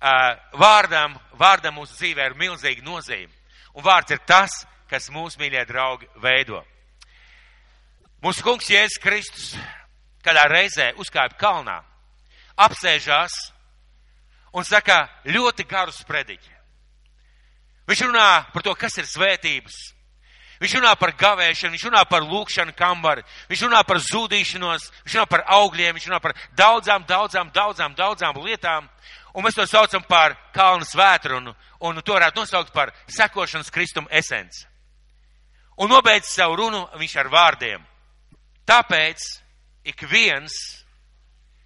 vārdam, vārdam mūsu dzīvē ir milzīga nozīme. Un vārds ir tas, kas mūsu mīļie draugi veido. Mūsu kungs Jēzus Kristus kādā reizē uzkāpa kalnā, apsēžās un saka ļoti garu sprediķi. Viņš runā par to, kas ir svētības. Viņš runā par gavēšanu, viņš runā par lūkšanu kambari, viņš runā par zudīšanos, viņš runā par augļiem, viņš runā par daudzām, daudzām, daudzām, daudzām lietām. Un mēs to saucam par kalnu svētru un, un to varētu nosaukt par sekošanas kristuma esenci. Un nobeidz savu runu viņš ar vārdiem. Tāpēc ik viens,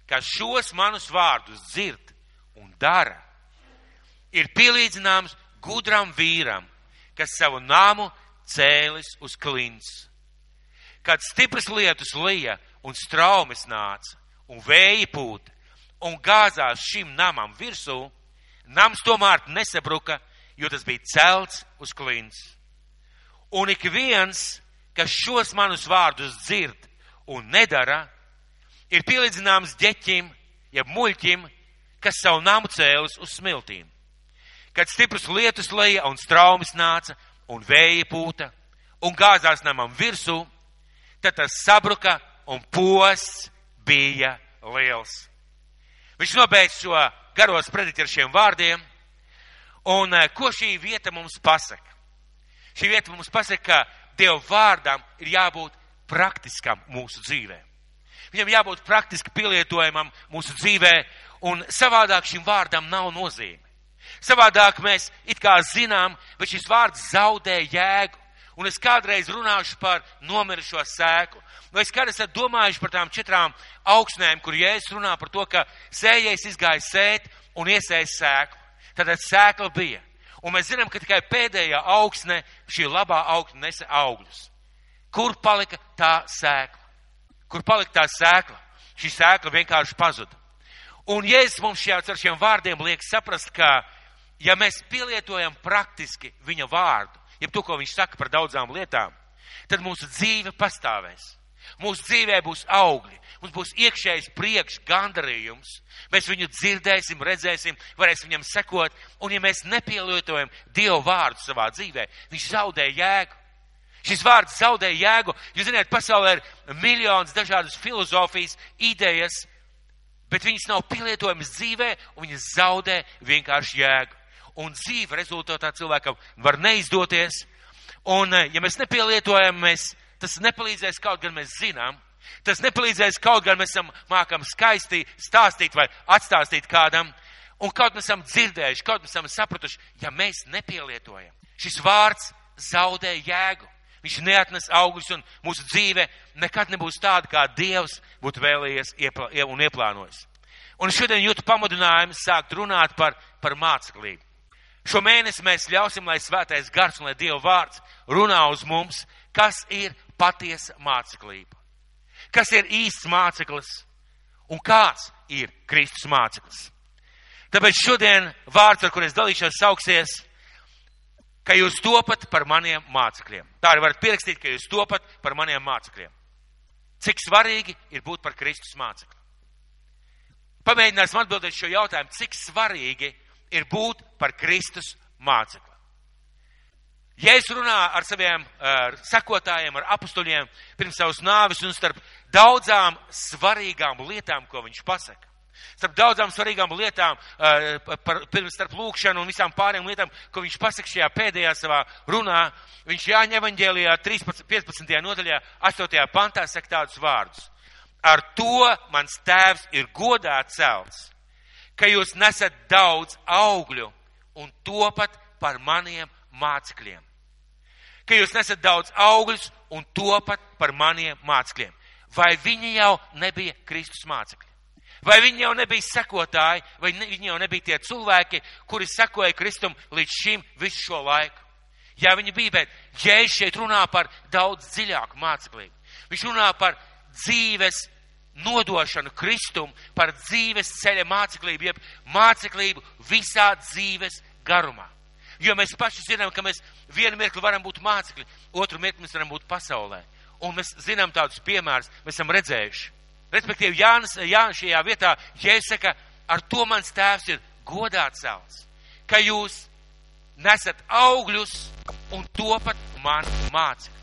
kas šos manus vārdus dzird un dara, ir pielīdzināms gudram vīram, kas savu nāmu cēlis uz klints. Kad stipras lietus lija un straumes nāca un vēja pūta un gāzās šim namam virsū, nams tomēr nesabruka, jo tas bija celts uz klints. Un ik viens, kas šos manus vārdus dzird un nedara, ir pielīdzināms ģeķim, jeb muļķim, kas savu namu cēlis uz smiltīm. Kad stipras lietus leja un straumes nāca un vēja pūta un gāzās namam virsū, tad tas sabruka un posts bija liels. Viņš nobeidz šo garo sprediķi ar šiem vārdiem, un ko šī vieta mums pasaka? Šī vieta mums pasaka, ka Dieva vārdam ir jābūt praktiskam mūsu dzīvē. Viņam jābūt praktiski pielietojamam mūsu dzīvē, un savādāk šim vārdam nav nozīme. Savādāk mēs it kā zinām, bet šis vārds zaudē jēgu. Un es kādreiz runāšu par nomirušo sēklu. Vai es kādreiz esmu domājuši par tām četrām augsnēm, kur Jēzus runā par to, ka sējais izgāja sēt un iesēja sēklu. Tad sēkla bija. Un mēs zinām, ka tikai pēdējā augsne, šī labā augsne nesa augļus. Kur palika tā sēkla? Kur palika tā sēkla? Šī sēkla vienkārši pazuda. Un Jēzus mums šajā ar šiem vārdiem liek saprast, ka ja mēs pielietojam praktiski viņa vārdu, jeb to, ko viņš saka par daudzām lietām, tad mūsu dzīve pastāvēs. Mūsu dzīvē būs augļi, mums būs iekšējs priekš gandarījums. Mēs viņu dzirdēsim, redzēsim, varēsim viņam sekot, un ja mēs nepielietojam Dievu vārdu savā dzīvē, viņš zaudē jēgu. Šis vārds zaudē jēgu. Jūs zināt, pasaulē ir miljons dažādas filozofijas, idejas, bet viņas nav pielietojamas dzīvē, un viņas zaudē vienkārši jēgu un dzīve rezultātā cilvēkam var neizdoties. Un, eh, ja mēs nepielietojam, mēs, tas nepalīdzēs kaut gan mēs zinām. Tas nepalīdzēs kaut gan mēs esam mākam skaisti stāstīt vai atstāstīt kādam. Un kaut mēs esam dzirdējuši, kaut mēs esam sapratuši, ja mēs nepielietojam. Šis vārds zaudē jēgu. Viņš neatnes augļus un mūsu dzīve nekad nebūs tāda, kā Dievs būtu vēlējies un ieplānojis. Un šodien jūtu pamudinājumu sākt runāt par, par māceklību. Šo mēnesi mēs ļausim, lai svētais gars un lai Dieva vārds runā uz mums, kas ir patiesa māceklība. Kas ir īsts māceklis un kāds ir Kristus māceklis. Tāpēc šodien vārds, ar kur es dalīšos, sauksies, ka jūs topat par maniem mācekļiem. Tā arī varat pierakstīt, ka jūs topat par maniem mācekļiem. Cik svarīgi ir būt par Kristus mācekli? Pamēģināsim atbildēt šo jautājumu, cik svarīgi ir būt par Kristus mācekli. Ja es runāju ar saviem ar sekotājiem, ar apstuļiem pirms savas nāves un starp daudzām svarīgām lietām, ko viņš pasaka, starp daudzām svarīgām lietām, par, pirms starp lūkšanu un visām pārējām lietām, ko viņš pasaka šajā pēdējā savā runā, viņš Jāņa evaņģēlijā 13, 15. nodaļā 8. pantā saka tādus vārdus. Ar to mans tēvs ir godā celts ka jūs nesat daudz augļu un topat par maniem mācekļiem. Ka jūs nesat daudz augļus un topat par maniem mācekļiem. Vai viņi jau nebija Kristus mācekļi? Vai viņi jau nebija sekotāji, vai ne, viņi jau nebija tie cilvēki, kuri sekoja Kristum līdz šim visu šo laiku? Jā, viņi bija, bet Jēzus šeit runā par daudz dziļāku māceklību. Viņš runā par dzīves nodošanu Kristum par dzīves ceļa māceklību, jeb māceklību visā dzīves garumā. Jo mēs paši zinām, ka mēs vienu mirkli varam būt mācekļi, otru mirkli mēs varam būt pasaulē. Un mēs zinām tādus piemērus, mēs esam redzējuši. Respektīvi, Jānis, Jānis šajā vietā, ja es saku, ar to mans tēvs ir godā celts, ka jūs nesat augļus un topat man mācekļi.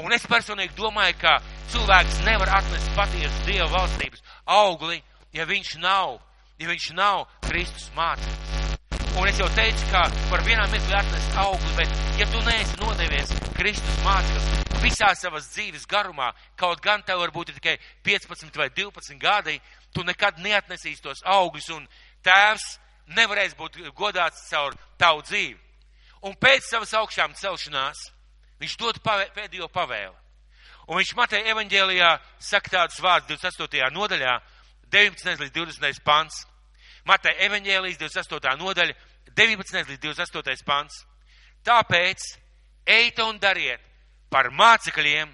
Un es personīgi domāju, ka cilvēks nevar atnest patiesu Dieva valstības augli, ja viņš nav, ja viņš nav Kristus māceklis. Un es jau teicu, ka par vienām mirkli atnest augli, bet ja tu neesi nodevies Kristus māceklis visā savas dzīves garumā, kaut gan tev varbūt ir tikai 15 vai 12 gadi, tu nekad neatnesīsi tos augļus un tēvs nevarēs būt godāts caur tavu dzīvi. Un pēc savas augšām celšanās viņš dod pavē, pēdējo pavēli. Un viņš Mateja evaņģēlijā saka tādus vārdus 28. nodaļā, 19. līdz 20. pants. Mateja evaņģēlijas 28. nodaļa, 19. līdz 28. pants. Tāpēc ejiet un dariet par mācekļiem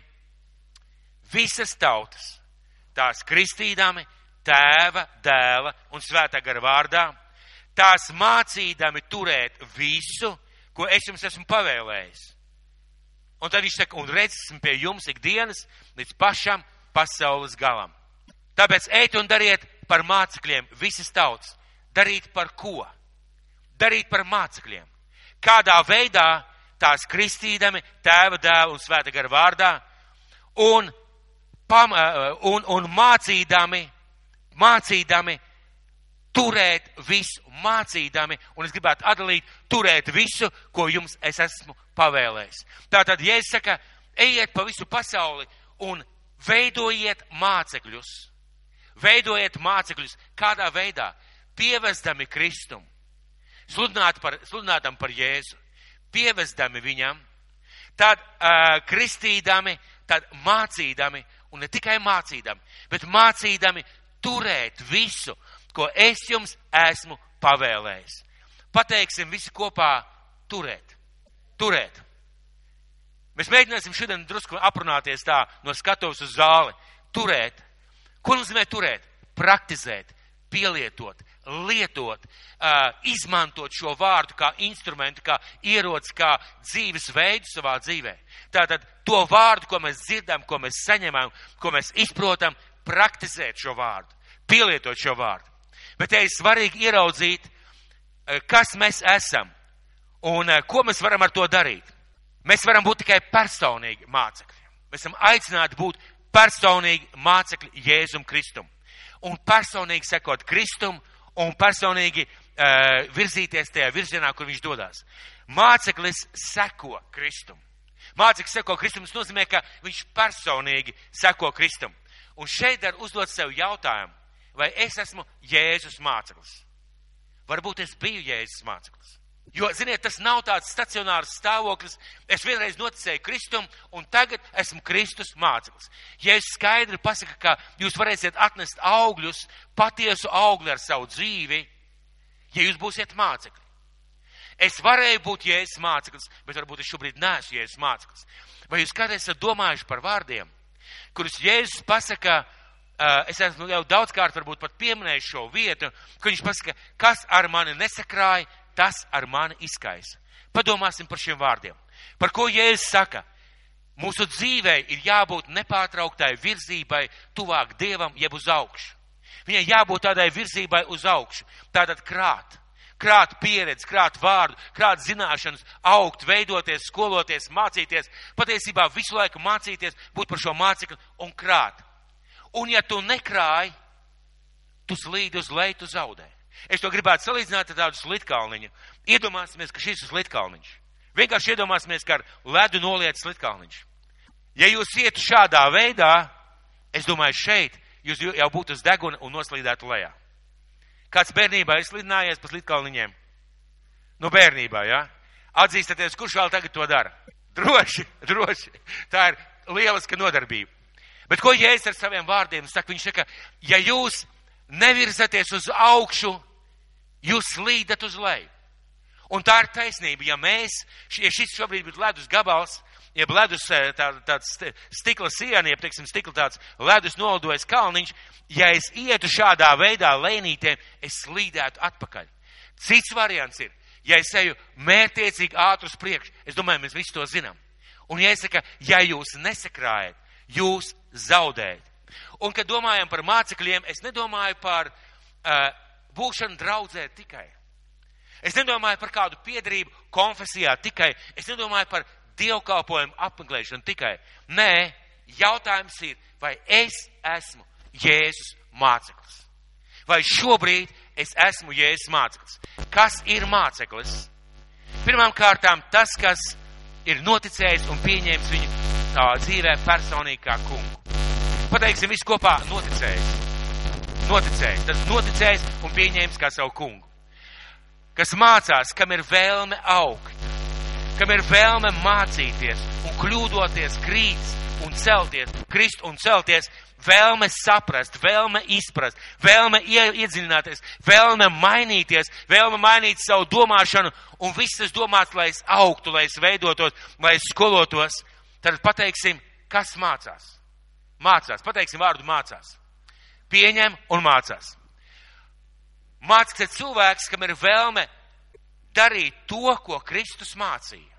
visas tautas, tās kristīdami, tēva, dēla un svētā gara vārdā, tās mācīdami turēt visu, ko es jums esmu pavēlējis. Un tad viņš saka, un redzēsim pie jums ikdienas līdz pašam pasaules galam. Tāpēc ejiet un dariet par mācekļiem visas tautas. Darīt par ko? Darīt par mācekļiem. Kādā veidā tās kristīdami, tēva, dēla un svēta gara vārdā, un, pam, un, un mācīdami, mācīdami turēt visu, mācīdami, un es gribētu atdalīt, turēt visu, ko jums es esmu pavēlējis. Tātad, ja es saku, ejiet pa visu pasauli un veidojiet mācekļus, veidojiet mācekļus, kādā veidā, pievestami Kristum, sludināt par, sludinātam par Jēzu, pievestami viņam, tad uh, kristīdami, tad mācīdami, un ne tikai mācīdami, bet mācīdami turēt visu, ko es jums esmu pavēlējis. Pateiksim visi kopā turēt. Turēt. Mēs mēģināsim šodien drusku aprunāties tā no skatuves uz zāli. Turēt. Ko nozīmē turēt? Praktizēt, pielietot, lietot, izmantot šo vārdu kā instrumentu, kā ieroci, kā dzīves veidu savā dzīvē. Tātad to vārdu, ko mēs dzirdam, ko mēs saņemam, ko mēs izprotam, praktizēt šo vārdu, pielietot šo vārdu. Bet te ir svarīgi ieraudzīt, eh, kas mēs esam un eh, ko mēs varam ar to darīt. Mēs varam būt tikai personīgi mācekļi. Mēs esam aicināti būt personīgi mācekļi Jēzum Kristum. Un personīgi sekot Kristum un personīgi uh, virzīties tajā virzienā, kur viņš dodas. Māceklis seko Kristum. Māceklis seko Kristum, tas nozīmē, ka viņš personīgi seko Kristum. Un šeit var uzdot sev jautājumu, vai es esmu Jēzus māceklis. Varbūt es biju Jēzus māceklis. Jo, ziniet, tas nav tāds stacionārs stāvoklis. Es vienreiz noticēju Kristum, un tagad esmu Kristus māceklis. Ja es skaidri pasaku, ka jūs varēsiet atnest augļus, patiesu augli ar savu dzīvi, ja jūs būsiet mācekļi. Es varēju būt Jēzus māceklis, bet varbūt es šobrīd neesmu Jēzus māceklis. Vai jūs kādreiz esat domājuši par vārdiem, kurus Jēzus pasaka es esmu jau daudzkārt varbūt pat pieminējis šo vietu, ka viņš pasaka, kas ar mani nesakrāja, tas ar mani izkaisa. Padomāsim par šiem vārdiem. Par ko Jēzus saka? Mūsu dzīvē ir jābūt nepārtrauktai virzībai tuvāk Dievam, jeb uz augšu. Viņai jābūt tādai virzībai uz augšu. Tātad krāt. Krāt pieredzi, krāt vārdu, krāt zināšanas, augt, veidoties, skoloties, mācīties, patiesībā visu laiku mācīties, būt par šo mācekli un krāt. Un ja tu nekrāji, tu slīdi uz leju, tu zaudē. Es to gribētu salīdzināt ar tādu slitkalniņu. Iedomāsimies, ka šis ir slitkalniņš. Vienkārši iedomāsimies, ka ar ledu noliet slitkalniņš. Ja jūs ietu šādā veidā, es domāju, šeit jūs jau būtu uz deguna un noslīdētu lejā. Kāds bērnībā ir slidinājies pa slitkalniņiem? Nu, bērnībā, jā. Ja? Atzīstaties, kurš vēl tagad to dara? Droši, droši. Tā ir lieliska nodarbība. Bet ko Jēzus ar saviem vārdiem saka? Viņš saka, ja jūs nevirzaties uz augšu, jūs slīdat uz leju. Un tā ir taisnība. Ja mēs, ja šis šobrīd būtu ledus gabals, jeb ledus eh, tā, tāds stikla siena, jeb, teiksim, stikla tāds ledus nolidojas kalniņš, ja es ietu šādā veidā lēnītēm, es slīdētu atpakaļ. Cits variants ir, ja es eju mērtiecīgi ātri uz priekšu, es domāju, mēs visi to zinām. Un ja es saku, ja jūs nesakrājat, jūs zaudēt. Un, kad domājam par mācekļiem, es nedomāju par uh, būšanu draudzē tikai. Es nedomāju par kādu piedarību konfesijā tikai, es nedomāju par dievkalpojumu apmeklēšanu tikai. Nē, jautājums ir, vai es esmu Jēzus māceklis? Vai šobrīd es esmu Jēzus māceklis? Kas ir māceklis? Pirmām kārtām tas, kas ir noticējis un pieņēmis viņu tā dzīvē personīgi kā kungu. Pateiksim visu kopā noticējis. Noticējis. Tas noticējis un pieņēmis kā savu kungu. Kas mācās, kam ir vēlme augt, kam ir vēlme mācīties un kļūdoties krīts un celties, krist un celties, vēlme saprast, vēlme izprast, vēlme iedziļināties, vēlme mainīties, vēlme mainīt savu domāšanu un viss tas domāts, lai es augtu, lai es veidotos, lai es skolotos, tad pateiksim, kas mācās. Mācās, pateiksim vārdu mācās. Pieņem un mācās. Mācīts ir cilvēks, kam ir vēlme darīt to, ko Kristus mācīja.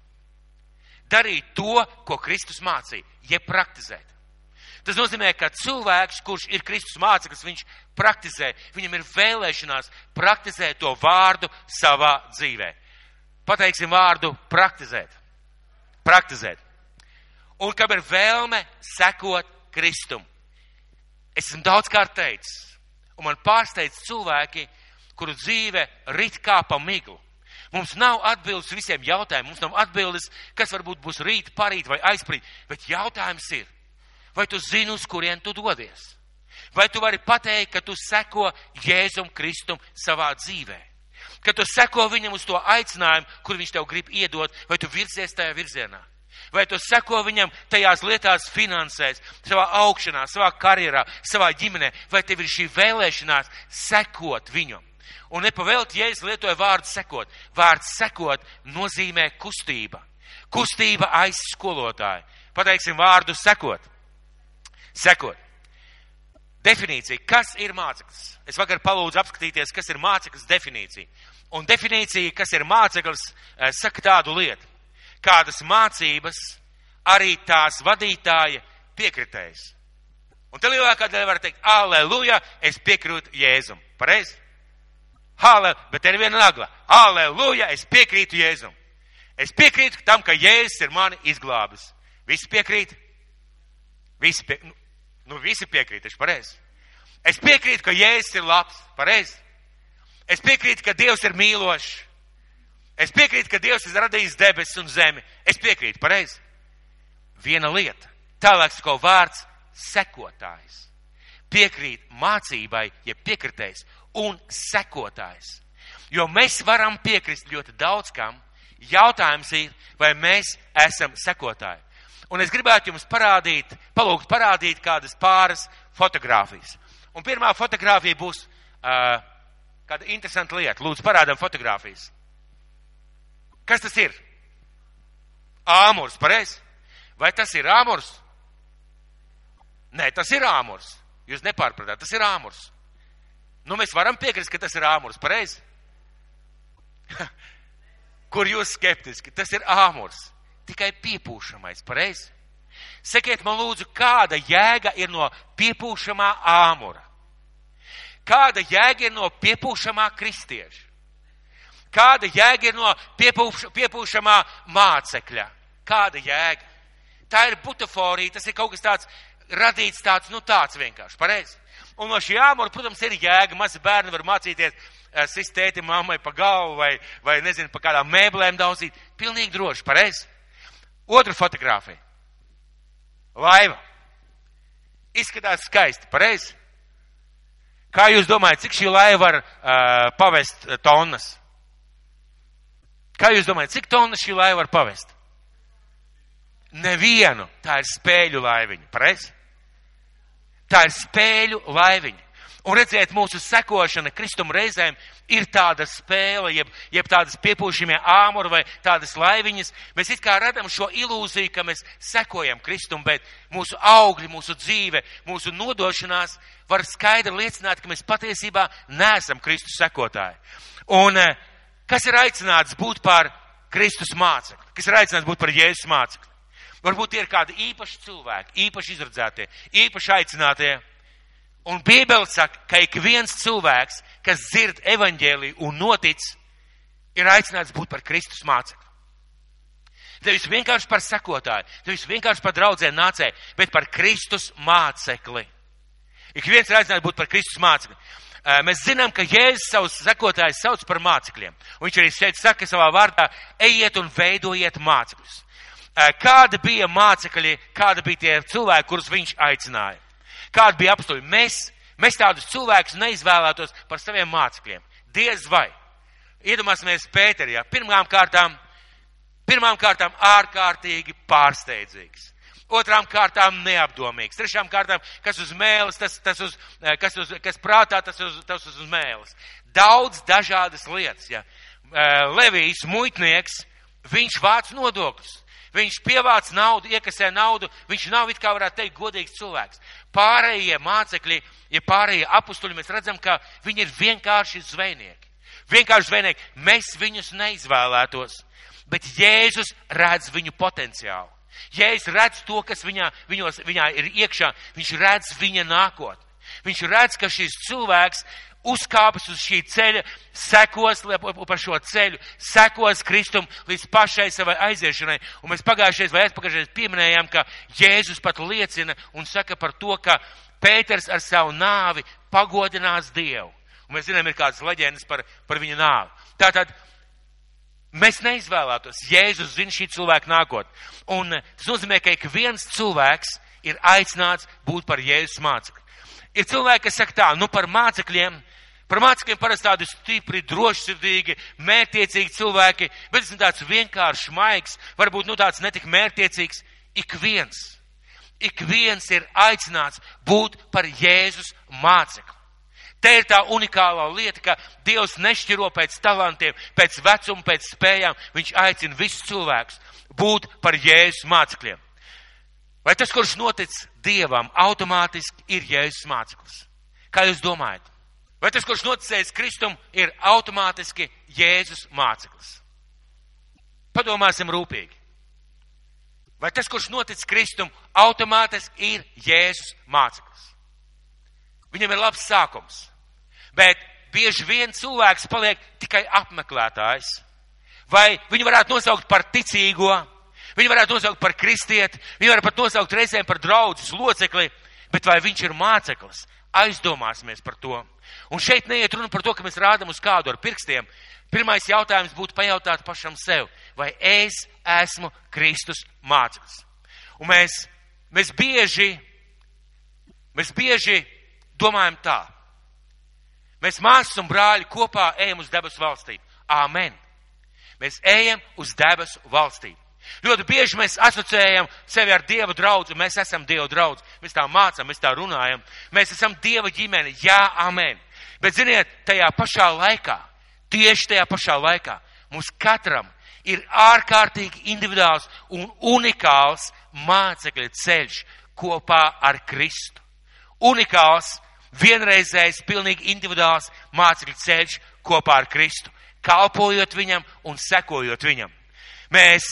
Darīt to, ko Kristus mācīja, jeb praktizēt. Tas nozīmē, ka cilvēks, kurš ir Kristus māceklis, viņš praktizē, viņam ir vēlēšanās praktizēt to vārdu savā dzīvē. Pateiksim vārdu praktizēt. Praktizēt. Un kam ir vēlme sekot Kristum. Es esmu daudzkārt teicis, un man pārsteidz cilvēki, kuru dzīve rit kā pa miglu. Mums nav atbildes visiem jautājumiem, mums nav atbildes, kas varbūt būs rīt, parīt vai aizprīt, bet jautājums ir, vai tu zini, uz kurien tu dodies? Vai tu vari pateikt, ka tu seko Jēzum Kristum savā dzīvē? Ka tu seko viņam uz to aicinājumu, kur viņš tev grib iedot, vai tu virzies tajā virzienā? Vai tu seko viņam tajās lietās finansēs, savā augšanā, savā karjerā, savā ģimenē, vai tev ir šī vēlēšanās sekot viņam? Un nepavēlti, ja es lietoju vārdu sekot. Vārds sekot nozīmē kustība. Kustība aiz skolotāja. Pateiksim vārdu sekot. Sekot. Definīcija. Kas ir māceklis? Es vakar palūdzu apskatīties, kas ir māceklis definīcija. Un definīcija, kas ir māceklis, eh, saka tādu lietu. Kādas mācības arī tās vadītāja piekritējas. Un te lielākā daļa var teikt, aleluja, es piekrītu Jēzum. Pareizi? Hale, bet ir viena nagla. Aleluja, es piekrītu Jēzum. Es piekrītu tam, ka Jēzus ir mani izglābis. Visi piekrīt? Visi, pie, nu, nu, visi piekrīt, taču pareizi. Es piekrītu, ka Jēzus ir labs, pareizi. Es piekrītu, ka Dievs ir mīlošs. Es piekrītu, ka Dievs ir radījis debesis un zemi. Es piekrītu, pareizi. Viena lieta. Tālāk ko vārds sekotājs. Piekrīt mācībai, ja piekritējs un sekotājs. Jo mēs varam piekrist ļoti daudz kam. Jautājums ir, vai mēs esam sekotāji. Un es gribētu jums parādīt, palūgt parādīt kādas pāris fotogrāfijas. Un pirmā fotogrāfija būs uh, kāda interesanta lieta. Lūdzu, parādām fotogrāfijas. Kas tas ir? Āmurs, pareizi? Vai tas ir āmurs? Nē, tas ir āmurs. Jūs nepārpratāt, tas ir āmurs. Nu, mēs varam piekrist, ka tas ir āmurs, pareizi? Kur jūs skeptiski? Tas ir āmurs. Tikai piepūšamais, pareizi? Sakiet man lūdzu, kāda jēga ir no piepūšamā āmura? Kāda jēga ir no piepūšamā kristieša? Kāda jēga ir no piepūš, piepūšamā mācekļa? Kāda jēga? Tā ir butaforija, tas ir kaut kas tāds radīts tāds, nu tāds vienkārši, pareizi? Un no šī āmura, protams, ir jēga. Mazi bērni var mācīties uh, sist tēti mammai pa galvu vai, vai nezinu, pa kādām mēblēm daudzīt. Pilnīgi droši, pareizi. Otra fotografija. Laiva. Izskatās skaisti, pareizi. Kā jūs domājat, cik šī laiva var uh, pavest tonnas? Kā jūs domājat, cik tonnas šī laiva var pavest? Nevienu. Tā ir spēļu laiviņa, pareizi? Tā ir spēļu laiviņa. Un redziet, mūsu sekošana Kristum reizēm ir tāda spēle, jeb, jeb tādas piepūšamie āmuri vai tādas laiviņas. Mēs it kā radam šo ilūziju, ka mēs sekojam Kristum, bet mūsu augļi, mūsu dzīve, mūsu nodošanās var skaidri liecināt, ka mēs patiesībā neesam Kristus sekotāji. Un eh, kas ir aicināts būt par Kristus mācekli? Kas ir aicināts būt par Jēzus mācekli? Varbūt tie ir kādi īpaši cilvēki, īpaši izradzētie, īpaši aicinātie. Un Bībele saka, ka ik viens cilvēks, kas dzird evaņģēliju un notic, ir aicināts būt par Kristus mācekli. Nevis vienkārši par sekotāju, nevis vienkārši par draudzēm nācēju, bet par Kristus mācekli. Ik viens ir aicināts būt par Kristus mācekli. Mēs zinām, ka Jēzus savus sekotājus sauc par mācekļiem. Viņš arī šeit saka savā vārdā, ejiet un veidojiet mācekļus. Kāda bija mācekļi, kāda bija tie cilvēki, kurus viņš aicināja? Kāda bija apstākļi? Mēs, mēs tādus cilvēkus neizvēlētos par saviem mācekļiem. Diez vai. Iedomāsimies Pēterijā. Pirmām kārtām Pirmām kārtām ārkārtīgi pārsteidzīgs. Otrām kārtām neapdomīgs. Trešām kārtām, kas uz mēles, tas, tas uz, eh, kas, uz, kas prātā, tas uz, tas uz mēles. Daudz dažādas lietas. Ja. Eh, Levijs, muitnieks, viņš vāc nodokļus. Viņš pievāc naudu, iekasē naudu, viņš nav it kā varētu teikt godīgs cilvēks. Pārējie mācekļi, ja pārējie apustuļi, mēs redzam, ka viņi ir vienkārši zvejnieki. Vienkārši zvejnieki. Mēs viņus neizvēlētos bet Jēzus redz viņu potenciālu. Jēzus redz to, kas viņā, viņos, viņā ir iekšā, viņš redz viņa nākotni. Viņš redz, ka šis cilvēks uzkāpis uz šī ceļa, sekos pa šo ceļu, sekos Kristum līdz pašai savai aiziešanai. Un mēs pagājušais vai aizpagājušais pieminējām, ka Jēzus pat liecina un saka par to, ka Pēters ar savu nāvi pagodinās Dievu. Un mēs zinām, ir kādas leģendas par, par viņa nāvi. Tātad Mēs neizvēlētos. Jēzus zina šī cilvēka nākotni. Un eh, tas nozīmē, ka ik viens cilvēks ir aicināts būt par Jēzus mācekli. Ir cilvēki, kas saka tā, nu par mācekļiem, par mācekļiem parasti tādi stipri, drošsirdīgi, mērtiecīgi cilvēki, bet es esmu tāds vienkāršs, maigs, varbūt nu tāds netik mērtiecīgs. Ik viens, ik viens ir aicināts būt par Jēzus mācekli. Te ir tā unikālā lieta, ka Dievs nešķiro pēc talantiem, pēc vecuma, pēc spējām. Viņš aicina visus cilvēkus būt par Jēzus mācekļiem. Vai tas, kurš notic Dievam, automātiski ir Jēzus māceklis? Kā jūs domājat? Vai tas, kurš noticējis Kristum, ir automātiski Jēzus māceklis? Padomāsim rūpīgi. Vai tas, kurš notic Kristum, automātiski ir Jēzus māceklis? Viņam ir labs sākums. Bet bieži vien cilvēks paliek tikai apmeklētājs. Vai viņu varētu nosaukt par ticīgo, viņu varētu nosaukt par kristieti, viņu varētu pat nosaukt reizēm par draudzes locekli, bet vai viņš ir māceklis? Aizdomāsimies par to. Un šeit neiet runa par to, ka mēs rādam uz kādu ar pirkstiem. Pirmais jautājums būtu pajautāt pašam sev, vai es esmu Kristus māceklis. Un mēs, mēs bieži, mēs bieži domājam tā. Mēs māsas un brāļi kopā ejam uz debesu valstību. Āmen. Mēs ejam uz debesu valstību. Ļoti bieži mēs asociējam sevi ar Dieva draugu, mēs esam Dieva draugs, mēs tā mācām, mēs tā runājam, mēs esam Dieva ģimene, jā, amen. Bet ziniet, tajā pašā laikā, tieši tajā pašā laikā, mums katram ir ārkārtīgi individuāls un unikāls mācekļa ceļš kopā ar Kristu. Unikāls vienreizējs, pilnīgi individuāls mācekļu ceļš kopā ar Kristu, kalpojot viņam un sekojot viņam. Mēs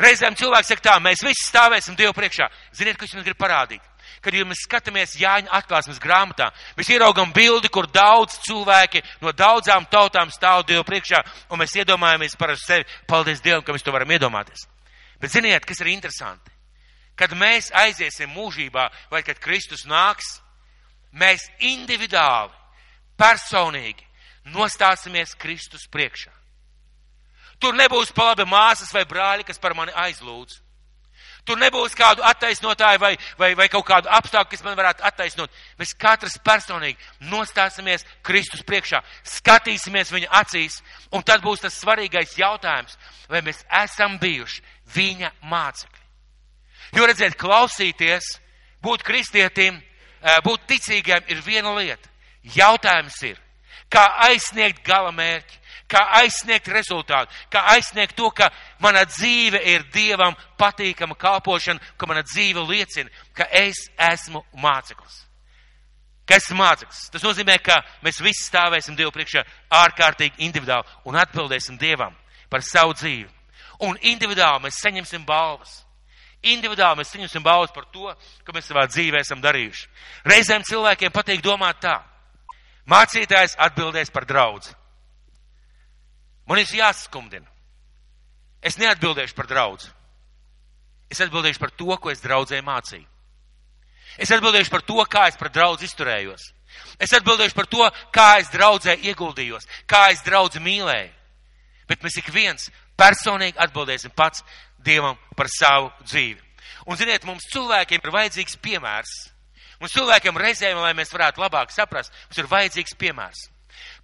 reizēm cilvēki saka tā, mēs visi stāvēsim Dievu priekšā. Ziniet, ko es jums gribu parādīt? Kad ja mēs skatāmies Jāņa atklāsmes grāmatā, mēs ieraugam bildi, kur daudz cilvēki no daudzām tautām stāv Dievu priekšā, un mēs iedomājamies par sevi, paldies Dievam, ka mēs to varam iedomāties. Bet ziniet, kas ir interesanti? Kad mēs aiziesim mūžībā, vai kad Kristus nāks, mēs individuāli, personīgi nostāsimies Kristus priekšā. Tur nebūs pa labi māsas vai brāļi, kas par mani aizlūdz. Tur nebūs kādu attaisnotāju vai, vai, vai kaut kādu apstākļu, kas man varētu attaisnot. Mēs katrs personīgi nostāsimies Kristus priekšā, skatīsimies viņa acīs, un tad būs tas svarīgais jautājums, vai mēs esam bijuši viņa mācekļi. Jo redziet, klausīties, būt kristietim, būt ticīgiem ir viena lieta. Jautājums ir, kā aizsniegt gala mērķi, kā aizsniegt rezultātu, kā aizsniegt to, ka mana dzīve ir Dievam patīkama kalpošana, ka mana dzīve liecina, ka es esmu māceklis. Ka esmu māceklis. Tas nozīmē, ka mēs visi stāvēsim Dievu priekšā ārkārtīgi individuāli un atbildēsim Dievam par savu dzīvi. Un individuāli mēs saņemsim balvas. Individuāli mēs saņemsim balvas par to, ko mēs savā dzīvē esam darījuši. Reizēm cilvēkiem patīk domāt tā. Mācītājs atbildēs par draudz. Man ir jāskumdina. Es neatbildēšu par draudz. Es atbildēšu par to, ko es draudzē mācīju. Es atbildēšu par to, kā es par draudz izturējos. Es atbildēšu par to, kā es draudzē ieguldījos, kā es draudz mīlēju. Bet mēs ik viens personīgi atbildēsim pats Dievam par savu dzīvi. Un, ziniet, mums cilvēkiem ir vajadzīgs piemērs. Mums cilvēkiem reizēm, lai mēs varētu labāk saprast, mums ir vajadzīgs piemērs.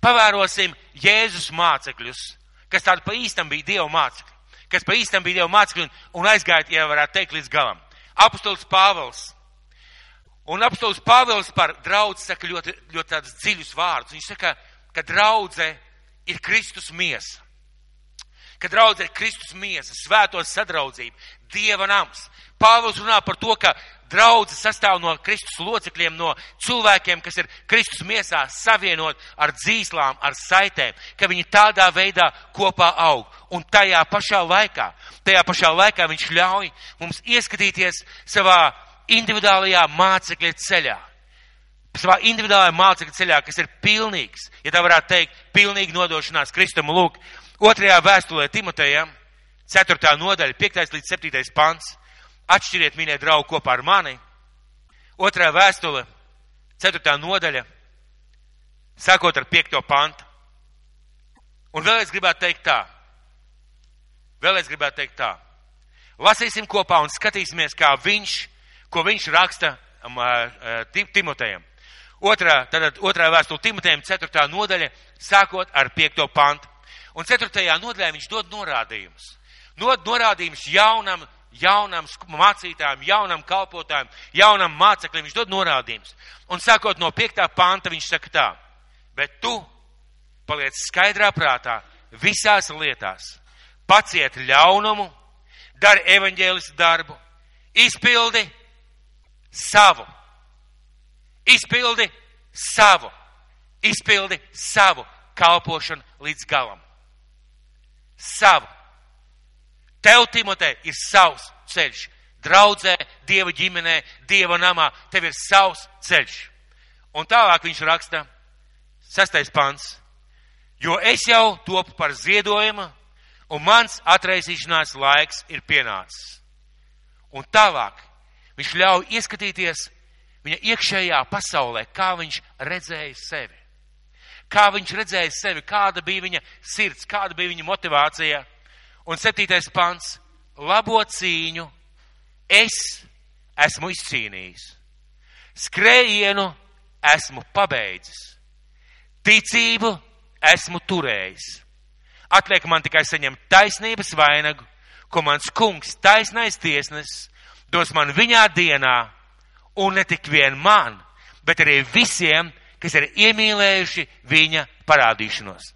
Pavērosim Jēzus mācekļus, kas tādi pa īstam bija Dieva mācekļi, kas pa īstam bija Dieva mācekļi un, un aizgāja, ja varētu teikt, līdz galam. Apostols Pāvils. Un apostols Pāvils par draudz saka ļoti, ļoti tādus dziļus vārdus. Viņš saka, ka draudze ir Kristus miesa. Ka draudze ir Kristus miesa, svētos sadraudzība, Dieva nams. Pāvils runā par to, ka draudze sastāv no Kristus locekļiem, no cilvēkiem, kas ir Kristus miesā savienot ar dzīslām, ar saitēm, ka viņi tādā veidā kopā aug. Un tajā pašā laikā, tajā pašā laikā viņš ļauj mums ieskatīties savā individuālajā mācekļa ceļā. Savā individuālajā mācekļa ceļā, kas ir pilnīgs, ja tā varētu teikt, pilnīgi nodošanās Kristum. Lūk, otrajā vēstulē Timotejam, 4. nodaļa, 5. līdz 7. pants. Atšķiriet, mīļie draugi, kopā ar mani. Otrā vēstule, 4. nodaļa, sākot ar 5. pantu. Un vēl es gribētu teikt tā. Vēl es gribētu teikt tā. Lasīsim kopā un skatīsimies, kā viņš, ko viņš raksta um, uh, Timotejam. Otrā, tātad otrā vēstule Timotejam, 4. nodaļa, sākot ar 5. pantu. Un 4. nodaļā viņš dod norādījumus. Dod norādījumus jaunam, jaunam mācītājam, jaunam kalpotājam, jaunam māceklim. Viņš dod norādījumus. Un sākot no 5. panta viņš saka tā, bet tu paliec skaidrā prātā visās lietās. Paciet ļaunumu, dari evaņģēlis darbu, izpildi savu Izpildi savu, izpildi savu kalpošanu līdz galam. Savu. Tev, Timotē, ir savs ceļš. Draudzē, Dieva ģimenē, Dieva namā, tev ir savs ceļš. Un tālāk viņš raksta, sastais pants, jo es jau topu par ziedojumu, un mans atreisīšanās laiks ir pienācis. Un tālāk viņš ļauj ieskatīties viņa iekšējā pasaulē, kā viņš redzēja sevi. Kā viņš redzēja sevi, kāda bija viņa sirds, kāda bija viņa motivācija. Un septītais pants - labo cīņu es esmu izcīnījis. Skrējienu esmu pabeidzis. Ticību esmu turējis. Atliek man tikai saņemt taisnības vainagu, ko mans kungs, taisnais tiesnesis, dos man viņā dienā un ne tik vien man, bet arī visiem, kas ir iemīlējuši viņa parādīšanos.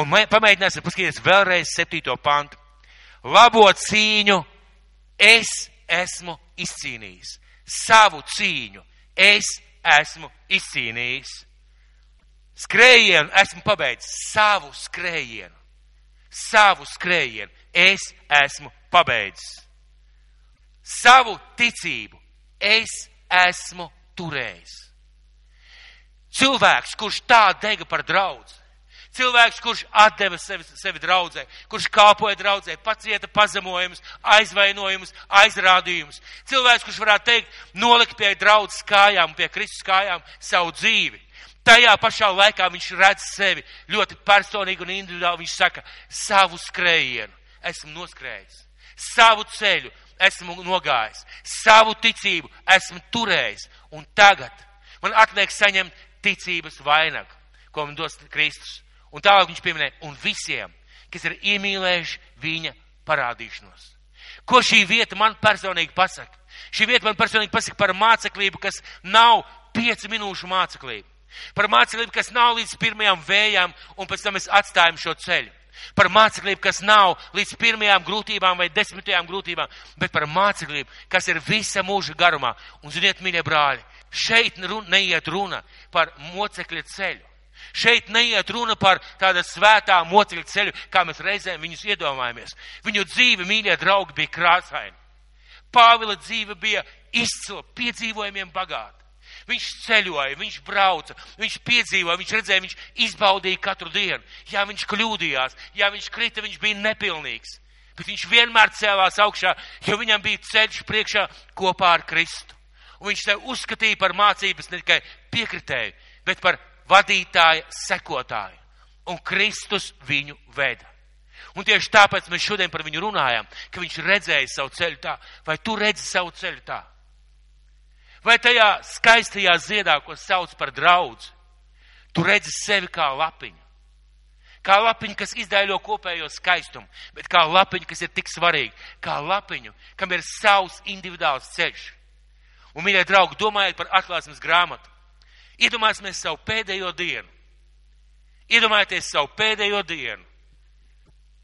Un pamēģināsim paskatīties vēlreiz septīto pantu. Labo cīņu es esmu izcīnījis. Savu cīņu es esmu izcīnījis. Skrējienu esmu pabeidzis. Savu skrējienu. Savu skrējienu es esmu pabeidzis. Savu ticību es esmu turējis. Cilvēks, kurš tā dega par draudz, cilvēks, kurš atdeva sevi, sevi draudzē, kurš kāpoja draudzē, pacieta pazemojumus, aizvainojumus, aizrādījumus. Cilvēks, kurš varētu teikt, nolikt pie draudzes kājām, pie Kristus kājām savu dzīvi. Tajā pašā laikā viņš redz sevi ļoti personīgi un individuāli. Viņš saka, savu skrējienu esmu noskrējis, savu ceļu esmu nogājis, savu ticību esmu turējis, un tagad man atliek saņemt ticības vainagu, ko man dos Kristus. Un tālāk viņš pieminē, un visiem, kas ir iemīlējuši viņa parādīšanos. Ko šī vieta man personīgi pasaka? Šī vieta man personīgi pasaka par māceklību, kas nav piecu minūšu māceklība. Par māceklību, kas nav līdz pirmajām vējām, un pēc tam mēs atstājam šo ceļu par māceklību, kas nav līdz pirmajām grūtībām vai desmitajām grūtībām, bet par māceklību, kas ir visa mūža garumā. Un, ziniet, mīļie brāļi, šeit neiet runa par mocekļa ceļu. Šeit neiet runa par tādu svētā mocekļa ceļu, kā mēs reizēm viņus iedomājamies. Viņu dzīve, mīļie draugi, bija krāsaina. Pāvila dzīve bija izcila, piedzīvojumiem bagāta. Viņš ceļoja, viņš brauca, viņš piedzīvoja, viņš redzēja, viņš izbaudīja katru dienu. Jā, viņš kļūdījās, jā, viņš krita, viņš bija nepilnīgs. Bet viņš vienmēr cēlās augšā, jo viņam bija ceļš priekšā kopā ar Kristu. Un viņš te uzskatīja par mācības ne tikai piekritēju, bet par vadītāja sekotāju. Un Kristus viņu veda. Un tieši tāpēc mēs šodien par viņu runājam, ka viņš redzēja savu ceļu tā. Vai tu redzi savu ceļu tā? Vai tajā skaistajā ziedā, ko sauc par draudz, tu redzi sevi kā lapiņu? Kā lapiņu, kas izdēļo kopējo skaistumu, bet kā lapiņu, kas ir tik svarīga, kā lapiņu, kam ir savs individuāls ceļš. Un, mīļie draugi, domājiet par atklāsmes grāmatu. Iedomājieties savu pēdējo dienu. Iedomājieties savu pēdējo dienu.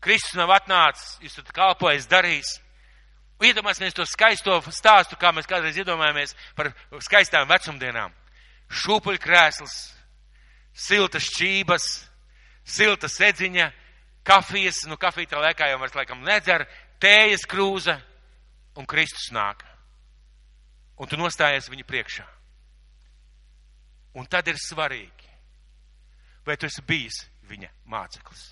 Kristus nav atnācis, jūs esat kalpojis, darījis. Iedomājieties to skaisto stāstu, kā mēs kādreiz iedomājamies par skaistām vecumdienām. Šūpuļkrēsls, siltas šķības, silta sedziņa, kafijas, nu kafija tā laikā jau vairs laikam nedzer, tējas krūze un Kristus nāk. Un tu nostājies viņa priekšā. Un tad ir svarīgi, vai tu esi bijis viņa māceklis.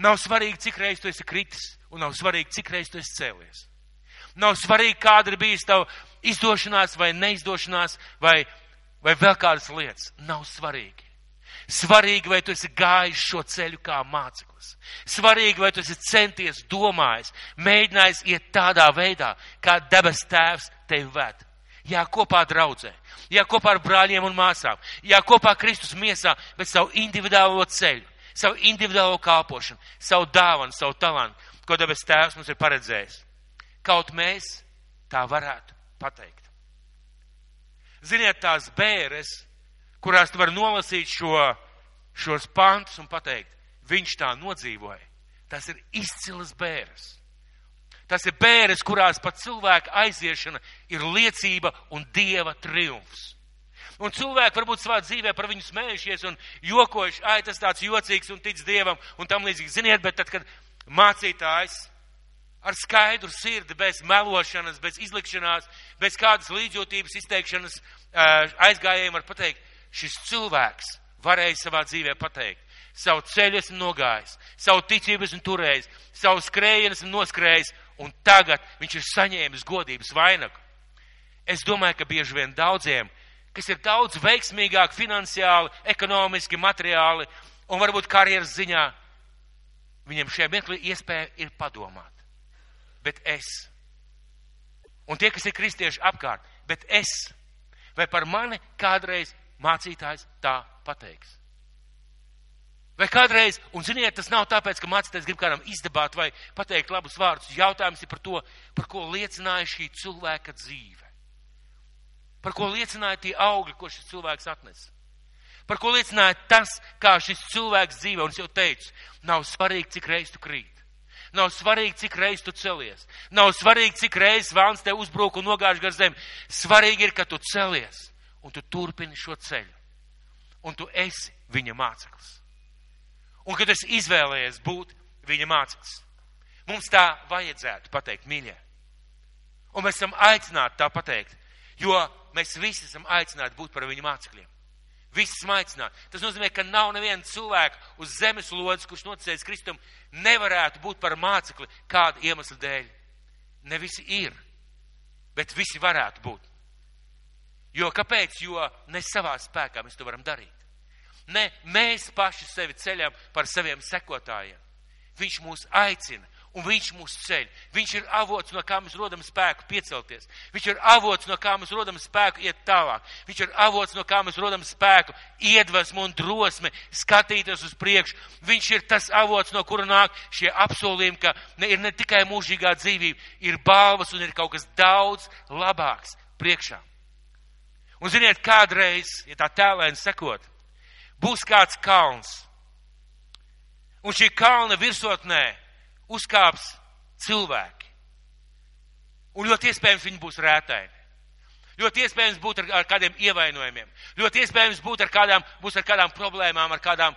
Nav svarīgi, cik reizes tu esi kritis, un nav svarīgi, cik reizes tu esi cēlies. Nav svarīgi, kāda ir bijusi tava izdošanās vai neizdošanās, vai, vai vēl kādas lietas. Nav svarīgi. Svarīgi, vai tu esi gājis šo ceļu kā māceklis. Svarīgi, vai tu esi centies, domājis, mēģinājis iet tādā veidā, kā debes tēvs tevi ved. Jā, kopā draudzē, jā, kopā ar brāļiem un māsām, jā, kopā Kristus miesā, bet savu individuālo ceļu, savu individuālo kalpošanu, savu dāvanu, savu talantu, ko debes tēvs mums ir paredzējis. Kaut mēs tā varētu pateikt. Ziniet, tās bēres, kurās tu vari nolasīt šo, šos pantus un pateikt, viņš tā nodzīvoja. Tas ir izcilas bēres. Tas ir bēres, kurās pat cilvēka aiziešana ir liecība un dieva triumfs. Un cilvēki varbūt savā dzīvē par viņu smējušies un jokojuši, ai, tas tāds jocīgs un tic dievam un tam līdzīgi. Ziniet, bet tad, kad mācītājs ar skaidru sirdi, bez melošanas, bez izlikšanās, bez kādas līdzjūtības izteikšanas aizgājējiem var pateikt, šis cilvēks varēja savā dzīvē pateikt, savu ceļu esmu nogājis, savu ticību esmu turējis, savu skrējienu esmu noskrējis, un tagad viņš ir saņēmis godības vainagu. Es domāju, ka bieži vien daudziem, kas ir daudz veiksmīgāk finansiāli, ekonomiski, materiāli un varbūt karjeras ziņā, viņiem šajā mirklī iespēja ir padomāt. Bet es, un tie, kas ir kristieši apkārt, bet es, vai par mani kādreiz mācītājs tā pateiks? Vai kādreiz, un ziniet, tas nav tāpēc, ka mācītājs grib kādam izdabāt vai pateikt labus vārdus. Jautājums ir par to, par ko liecināja šī cilvēka dzīve. Par ko liecināja tie augļi, ko šis cilvēks atnesa. Par ko liecināja tas, kā šis cilvēks dzīvo. Un es jau teicu, nav svarīgi, cik reiz tu krīt. Nav svarīgi, cik reiz tu celies. Nav svarīgi, cik reiz vēlns tev uzbruk un nogāž gar zemi. Svarīgi ir, ka tu celies un tu turpini šo ceļu. Un tu esi viņa māceklis un kad es izvēlējies būt viņa māceklis. Mums tā vajadzētu pateikt, mīļie. Un mēs esam aicināti tā pateikt, jo mēs visi esam aicināti būt par viņu mācekļiem. Visi esam aicināti. Tas nozīmē, ka nav neviena cilvēka uz zemes lodes, kurš noticējis Kristum, nevarētu būt par mācekli kāda iemesla dēļ. Ne visi ir, bet visi varētu būt. Jo kāpēc? Jo ne savā spēkā mēs to varam darīt. Ne mēs paši sevi ceļam par saviem sekotājiem. Viņš mūs aicina un viņš mūs ceļ. Viņš ir avots, no kā mēs rodam spēku piecelties. Viņš ir avots, no kā mēs rodam spēku iet tālāk. Viņš ir avots, no kā mēs rodam spēku, iedvesmu un drosmi skatīties uz priekšu. Viņš ir tas avots, no kura nāk šie apsolījumi, ka ne, ir ne tikai mūžīgā dzīvība, ir balvas un ir kaut kas daudz labāks priekšā. Un ziniet, kādreiz, ja tā tēlēni sekot, būs kāds kalns. Un šī kalna virsotnē uzkāps cilvēki. Un ļoti iespējams viņi būs rētaini. Ļoti iespējams būt ar, ar kādiem ievainojumiem. Ļoti iespējams būt ar kādām, būs ar kādām problēmām, ar kādām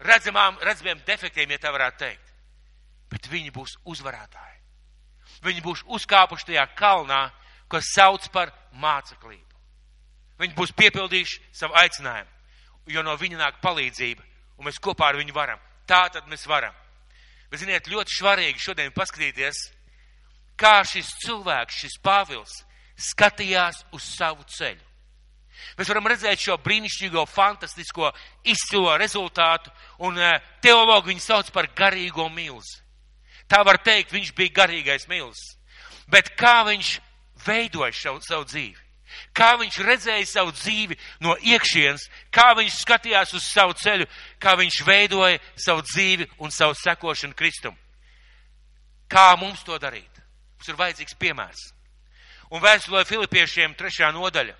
redzamām, redzamiem defektiem, ja tā varētu teikt. Bet viņi būs uzvarētāji. Viņi būs uzkāpuši tajā kalnā, ko sauc par māceklību. Viņi būs piepildījuši savu aicinājumu, jo no viņa nāk palīdzība, un mēs kopā ar viņu varam. Tā tad mēs varam. Bet, ziniet, ļoti svarīgi šodien paskatīties, kā šis cilvēks, šis Pāvils, skatījās uz savu ceļu. Mēs varam redzēt šo brīnišķīgo, fantastisko, izcilo rezultātu, un uh, teologi viņu sauc par garīgo milzi. Tā var teikt, viņš bija garīgais milzis. Bet kā viņš veidoja savu, savu dzīvi? Kā viņš redzēja savu dzīvi no iekšienes, kā viņš skatījās uz savu ceļu, kā viņš veidoja savu dzīvi un savu sekošanu Kristum. Kā mums to darīt? Mums ir vajadzīgs piemērs. Un vēstulē Filipiešiem trešā nodaļa.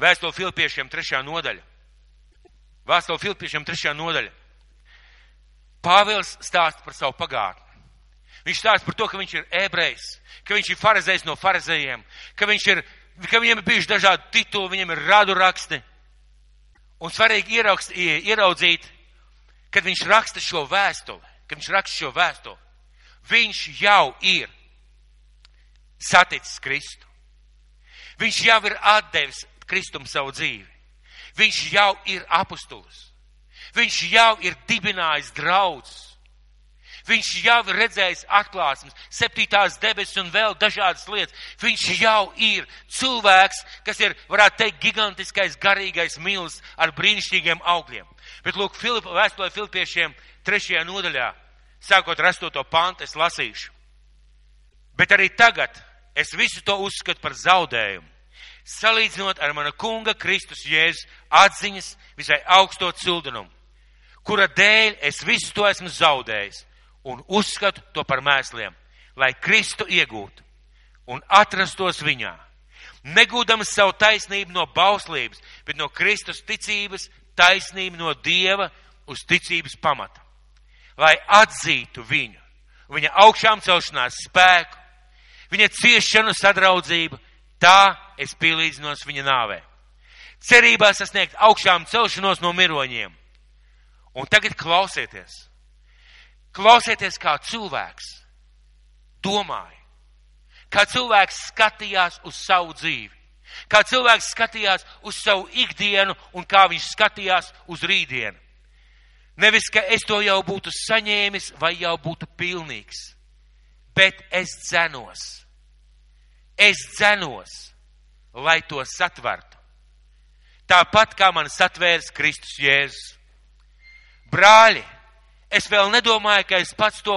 Vēstulē Filipiešiem trešā nodaļa. Vēstulē Filipiešiem trešā nodaļa. Pāvils stāsta par savu pagātni. Viņš stāsta par to, ka viņš ir ebrejs, ka viņš ir farizējs no farizējiem, ka, ir, ka viņiem ir bijuši dažādi tituli, viņiem ir radu raksti. Un svarīgi ierakst, ieraudzīt, kad viņš raksta šo vēstuli, kad viņš raksta šo vēstuli, viņš jau ir saticis Kristu. Viņš jau ir atdevis Kristum savu dzīvi. Viņš jau ir apustulis. Viņš jau ir dibinājis draudzus. Viņš jau ir redzējis atklāsmes, septītās debesis un vēl dažādas lietas. Viņš jau ir cilvēks, kas ir, varētu teikt, gigantiskais, garīgais mīlis ar brīnišķīgiem augļiem. Bet, lūk, Filipa, vēstulē Filipiešiem trešajā nodaļā, sākot ar astoto pantu, es lasīšu. Bet arī tagad es visu to uzskatu par zaudējumu. Salīdzinot ar mana kunga Kristus Jēzus atziņas visai augsto cildenumu, kura dēļ es visu to esmu zaudējis un uzskatu to par mēsliem, lai Kristu iegūtu un atrastos viņā, negūdams savu taisnību no bauslības, bet no Kristus ticības taisnību no Dieva uz ticības pamata, lai atzītu viņu, viņa augšām celšanās spēku, viņa ciešanu sadraudzību, tā es pielīdzinos viņa nāvē. Cerībā sasniegt augšām celšanos no miroņiem. Un tagad klausieties! Klausieties, kā cilvēks domāja, kā cilvēks skatījās uz savu dzīvi, kā cilvēks skatījās uz savu ikdienu un kā viņš skatījās uz rītdienu. Nevis, ka es to jau būtu saņēmis vai jau būtu pilnīgs, bet es dzenos. Es dzenos, lai to satvertu. Tāpat kā man satvērs Kristus Jēzus. Brāļi! Es vēl nedomāju, ka es pats to,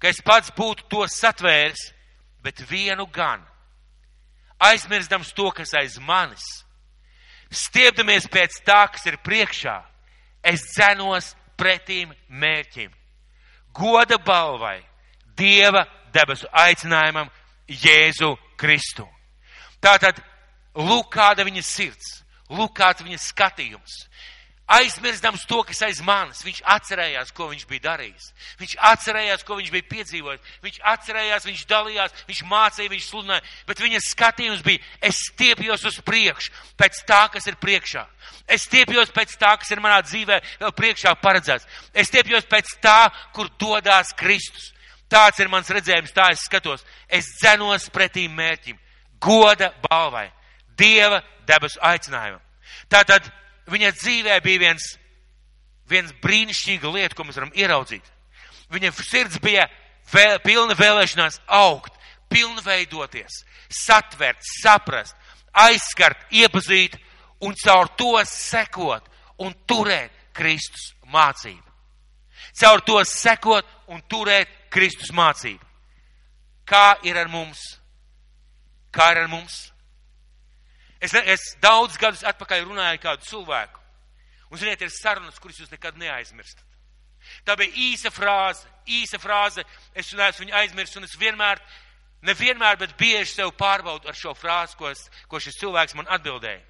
ka es pats būtu to satvēris, bet vienu gan. Aizmirstams to, kas aiz manis, stiepdamies pēc tā, kas ir priekšā, es dzenos pretīm mērķim. Goda balvai, Dieva debesu aicinājumam, Jēzu Kristu. Tātad, lūk, kāda viņa sirds, lūk, kāds viņa skatījums aizmirstams to, kas aiz manis. Viņš atcerējās, ko viņš bija darījis. Viņš atcerējās, ko viņš bija piedzīvojis. Viņš atcerējās, viņš dalījās, viņš mācīja, viņš sludināja. Bet viņa skatījums bija, es stiepjos uz priekšu, pēc tā, kas ir priekšā. Es stiepjos pēc tā, kas ir manā dzīvē vēl priekšā paredzēts. Es stiepjos pēc tā, kur dodās Kristus. Tāds ir mans redzējums, tā es skatos. Es dzenos pretī mērķim, goda balvai, Dieva debesu aicinājumam. Tātad viņa dzīvē bija viens, viens brīnišķīga lieta, ko mēs varam ieraudzīt. Viņa sirds bija vēl, pilna vēlēšanās augt, pilnveidoties, satvert, saprast, aizskart, iepazīt un caur to sekot un turēt Kristus mācību. Caur to sekot un turēt Kristus mācību. Kā ir ar mums? Kā ir ar mums? Es, es daudz gadus atpakaļ runāju ar kādu cilvēku. Un, ziniet, ir sarunas, kuras jūs nekad neaizmirstat. Tā bija īsa frāze, īsa frāze. Es neesmu viņu aizmirsis, un es vienmēr, nevienmēr, bet bieži sev pārbaudu ar šo frāzi, ko, es, ko šis cilvēks man atbildēja.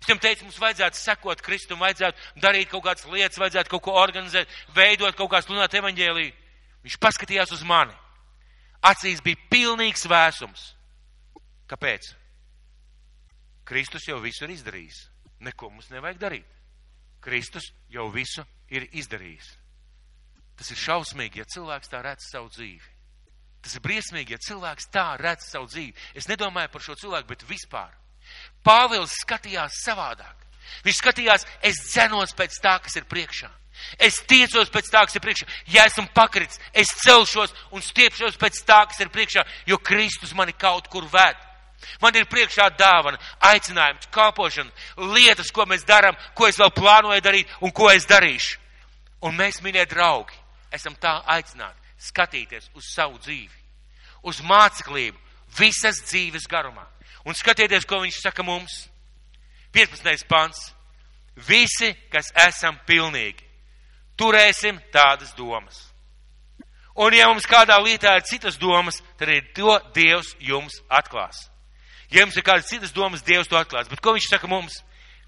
Es viņam teicu, mums vajadzētu sekot Kristum, vajadzētu darīt kaut kādas lietas, vajadzētu kaut ko organizēt, veidot kaut kādas lunāt evaņģēlī. Viņš paskatījās uz mani. Acīs bija pilnīgs vēsums. Kāpēc? Kristus jau visu ir izdarījis. Neko mums nevajag darīt. Kristus jau visu ir izdarījis. Tas ir šausmīgi, ja cilvēks tā redz savu dzīvi. Tas ir briesmīgi, ja cilvēks tā redz savu dzīvi. Es nedomāju par šo cilvēku, bet vispār. Pāvils skatījās savādāk. Viņš skatījās, es dzenos pēc tā, kas ir priekšā. Es tiecos pēc tā, kas ir priekšā. Ja esmu pakritis, es celšos un stiepšos pēc tā, kas ir priekšā, jo Kristus mani kaut kur ved. Man ir priekšā dāvana, aicinājums, kalpošana, lietas, ko mēs darām, ko es vēl plānoju darīt un ko es darīšu. Un mēs, mīļie draugi, esam tā aicināti skatīties uz savu dzīvi, uz māceklību, visas dzīves garumā. Un skatieties, ko viņš saka mums. 15. pants. Visi, kas esam pilnīgi, turēsim tādas domas. Un ja mums kādā lietā ir citas domas, tad ir to Dievs jums atklās. Ja jums ir kādas citas domas, Dievs to atklās. Bet ko viņš saka mums?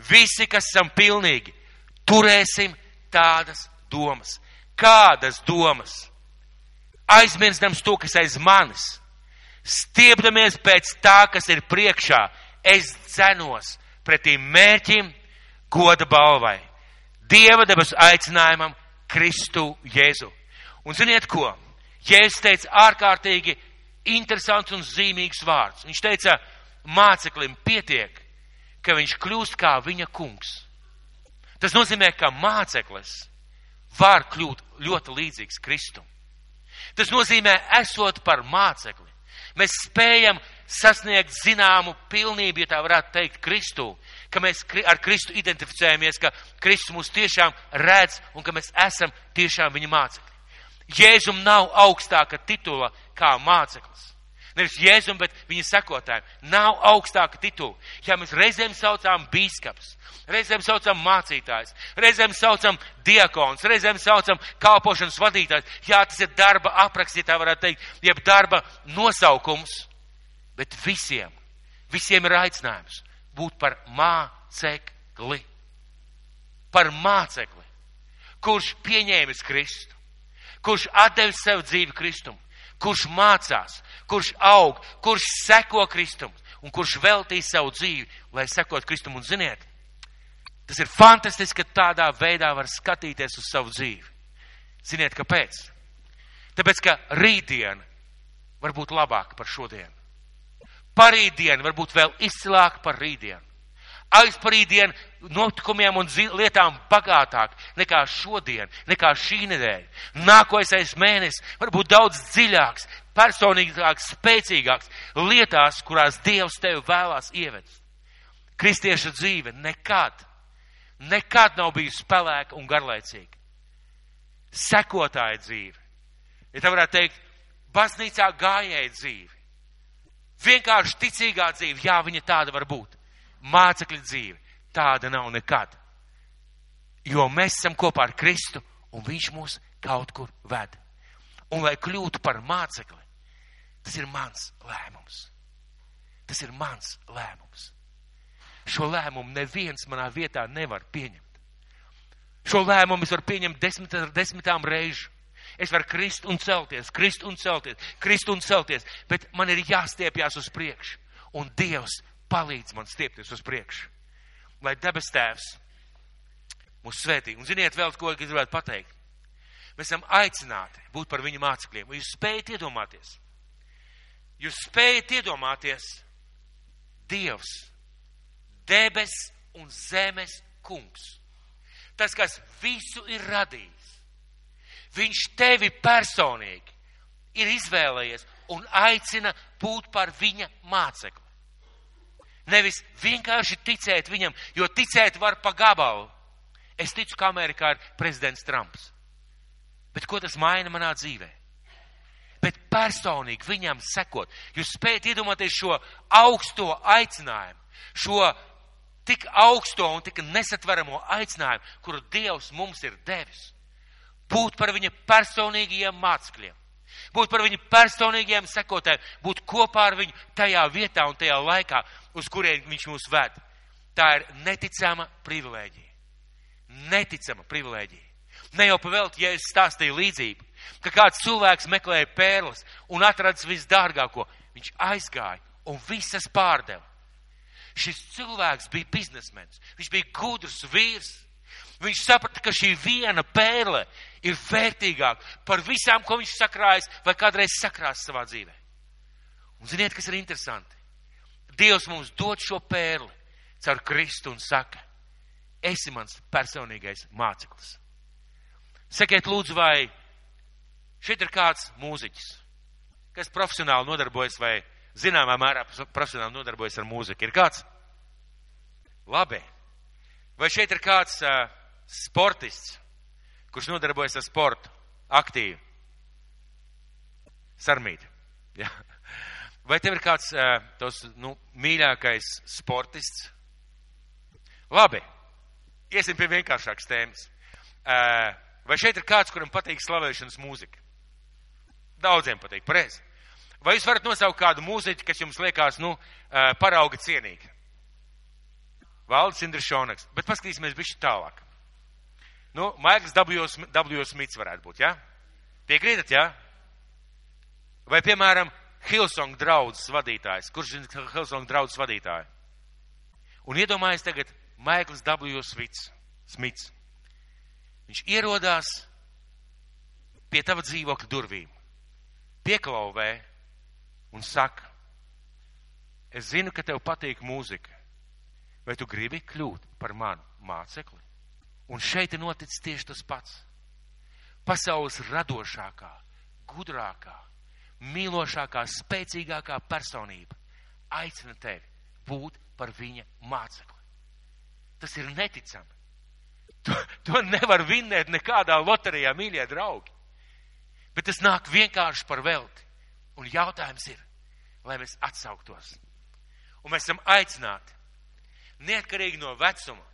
Visi, kas esam pilnīgi, turēsim tādas domas. Kādas domas? Aizmirstams to, kas aiz manis. Stiepdamies pēc tā, kas ir priekšā. Es cenos pretī mērķim, goda balvai. Dieva debes aicinājumam Kristu Jēzu. Un ziniet ko? Jēzus teica ārkārtīgi interesants un zīmīgs vārds. Viņš teica, māceklim pietiek, ka viņš kļūst kā viņa kungs. Tas nozīmē, ka māceklis var kļūt ļoti līdzīgs Kristum. Tas nozīmē, esot par mācekli, mēs spējam sasniegt zināmu pilnību, ja tā varētu teikt, Kristu, ka mēs ar Kristu identificējamies, ka Kristus mūs tiešām redz un ka mēs esam tiešām viņa mācekļi. Jēzum nav augstāka titula kā māceklis. Nevis Jēzum, bet viņa sekotājiem. Nav augstāka titula. Ja mēs reizēm saucām bīskaps, reizēm saucam mācītājs, reizēm saucam diakons, reizēm saucam kalpošanas vadītājs. Jā, tas ir darba apraksts, ja tā varētu teikt, jeb darba nosaukums, bet visiem, visiem ir aicinājums būt par mācekli. Par mācekli, kurš pieņēmis Kristu, kurš atdevis sev dzīvi Kristum, kurš mācās, kurš aug, kurš seko Kristum un kurš veltīja savu dzīvi, lai sekot Kristum. Un ziniet, tas ir fantastiski, ka tādā veidā var skatīties uz savu dzīvi. Ziniet, kāpēc? Tāpēc, ka rītdiena var būt labāka par šodienu parīdienu varbūt vēl izcilāk par rītdienu. Aizparīdienu notikumiem un lietām bagātāk nekā šodien, nekā šī nedēļa. Nākošais mēnesis varbūt daudz dziļāks, personīgāks, spēcīgāks lietās, kurās Dievs tevi vēlās ievest. Kristieša dzīve nekad, nekad nav bijusi spēlēka un garlaicīga. Sekotāja dzīve. Ja tā varētu teikt, baznīcā gājēja dzīve Vienkārši ticīgā dzīve, jā, viņa tāda var būt. Mācekļa dzīve, tāda nav nekad. Jo mēs esam kopā ar Kristu, un Viņš mūs kaut kur ved. Un lai kļūtu par mācekli, tas ir mans lēmums. Tas ir mans lēmums. Šo lēmumu neviens manā vietā nevar pieņemt. Šo lēmumu es varu pieņemt desmit ar desmitām reižu. Es varu krist un celties, krist un celties, krist un celties, bet man ir jāstiepjas uz priekšu. Un Dievs palīdz man stiepties uz priekšu. Lai debes tēvs mūs svētī. Un ziniet vēl, ko es gribētu pateikt. Mēs esam aicināti būt par viņu mācekļiem. Jūs spējat iedomāties. Jūs spējat iedomāties Dievs, debes un zemes kungs. Tas, kas visu ir radījis Viņš tevi personīgi ir izvēlējies un aicina būt par viņa mācekli. Nevis vienkārši ticēt viņam, jo ticēt var pa gabalu. Es ticu, ka Amerikā ir prezidents Trumps. Bet ko tas maina manā dzīvē? Bet personīgi viņam sekot, jūs spējat iedomāties šo augsto aicinājumu, šo tik augsto un tik nesatveramo aicinājumu, kuru Dievs mums ir devis būt par viņa personīgajiem mācekļiem, būt par viņa personīgajiem sekotājiem, būt kopā ar viņu tajā vietā un tajā laikā, uz kurien viņš mūs ved. Tā ir neticama privilēģija. Neticama privilēģija. Ne jau pavēlt, ja es stāstīju līdzību, ka kāds cilvēks meklēja pērles un atradis visdārgāko, viņš aizgāja un visas pārdeva. Šis cilvēks bija biznesmenis, viņš bija gudrs vīrs. Viņš saprata, ka šī viena pērle ir vērtīgāka par visām, ko viņš sakrājas vai kādreiz sakrās savā dzīvē. Un ziniet, kas ir interesanti? Dievs mums dod šo pērli, caur Kristu un saka, esi mans personīgais māceklis. Sakiet, lūdzu, vai šeit ir kāds mūziķis, kas profesionāli nodarbojas vai zināmā mērā profesionāli nodarbojas ar mūziku? Ir kāds? Labi. Vai šeit ir kāds uh, sportists, kurš nodarbojas ar sportu aktīvi? Sarmīt. Ja. Vai tev ir kāds uh, tos, nu, mīļākais sportists? Labi. Iesim pie vienkāršākas tēmas. Uh, vai šeit ir kāds, kuram patīk slavēšanas mūzika? Daudziem patīk, pareizi. Vai jūs varat nosaukt kādu mūziķu, kas jums liekas, nu, uh, parauga cienīgi? Valdis Indrišonaks. Bet paskatīsimies bišķi tālāk. Nu, Maikls W. Smits varētu būt, jā? Ja? Piekrītat, jā? Ja? Vai, piemēram, Hilsong draudzes vadītājs. Kurš zina Hilsong draudzes vadītāju? Un iedomājies tagad, Maikls W. Smits. Smits. Viņš ierodās pie tava dzīvokļa durvīm, pieklauvē un saka, es zinu, ka tev patīk mūzika, vai tu gribi kļūt par manu mācekli? Un šeit ir noticis tieši tas pats. Pasaules radošākā, gudrākā, mīlošākā, spēcīgākā personība aicina tevi būt par viņa mācekli. Tas ir neticami. To, to nevar vinnēt nekādā loterijā, mīļie draugi. Bet tas nāk vienkārši par velti. Un jautājums ir, lai mēs atsauktos. Un mēs esam aicināti, neatkarīgi no vecuma,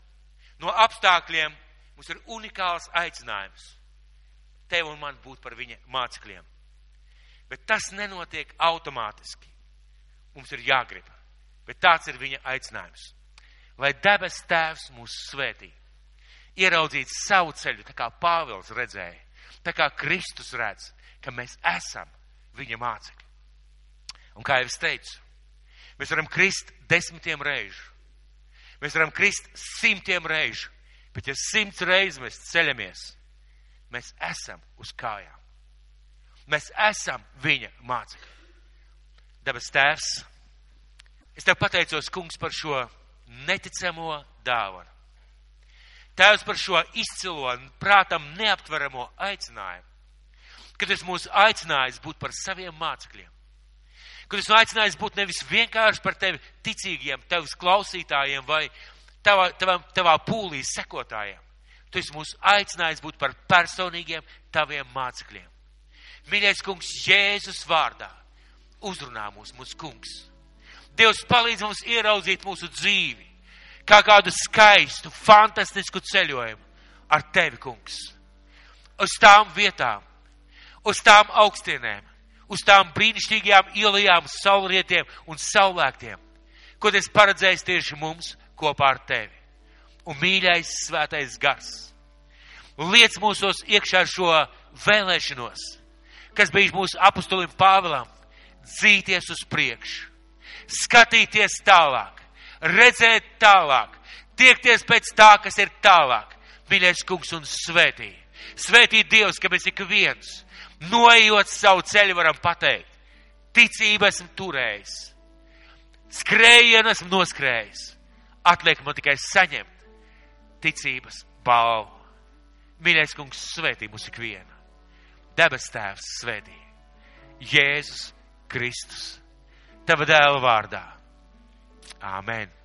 no apstākļiem, mums ir unikāls aicinājums. Tev un man būt par viņa mācekļiem. Bet tas nenotiek automātiski. Mums ir jāgrib. Bet tāds ir viņa aicinājums lai debes tēvs mūs svētī. Ieraudzīt savu ceļu, tā kā Pāvils redzēja, tā kā Kristus redz, ka mēs esam viņa mācekļi. Un kā jau es teicu, mēs varam krist desmitiem reižu, mēs varam krist simtiem reižu, bet ja simts reizes mēs ceļamies, mēs esam uz kājām. Mēs esam viņa mācekļi. Dabas tēvs, es tev pateicos, kungs, par šo neticamo dāvanu. Tēvs par šo izcilo un prātam neaptveramo aicinājumu, kad es mūs aicinājis būt par saviem mācekļiem, kad es aicinājis būt nevis vienkārši par tevi ticīgiem, tevs klausītājiem vai tavā, tavā, tavā pūlī sekotājiem. Tu esi mūs aicinājis būt par personīgiem taviem mācekļiem. Mīļais kungs, Jēzus vārdā uzrunā mūs, mūsu kungs Dievs palīdz mums ieraudzīt mūsu dzīvi kā kādu skaistu, fantastisku ceļojumu ar tevi, kungs. Uz tām vietām, uz tām augstienēm, uz tām brīnišķīgajām ielajām, saulrietiem un saulēktiem, ko tas paredzējis tieši mums kopā ar tevi. Un mīļais svētais gars. Liec mūsos iekšā šo vēlēšanos, kas bija mūsu apustulim Pāvilam, dzīties uz priekšu skatīties tālāk, redzēt tālāk, tiekties pēc tā, kas ir tālāk. Mīļais kungs un svētī. Svētī Dievs, ka mēs ik viens, noejot savu ceļu, varam pateikt, ticību esmu turējis, skrējienu esmu noskrējis. Atliek man tikai saņemt ticības balvu. Mīļais kungs, svētī mūs ikvienu. Debes tēvs svētī. Jēzus Kristus tava dēla vārdā. Āmen!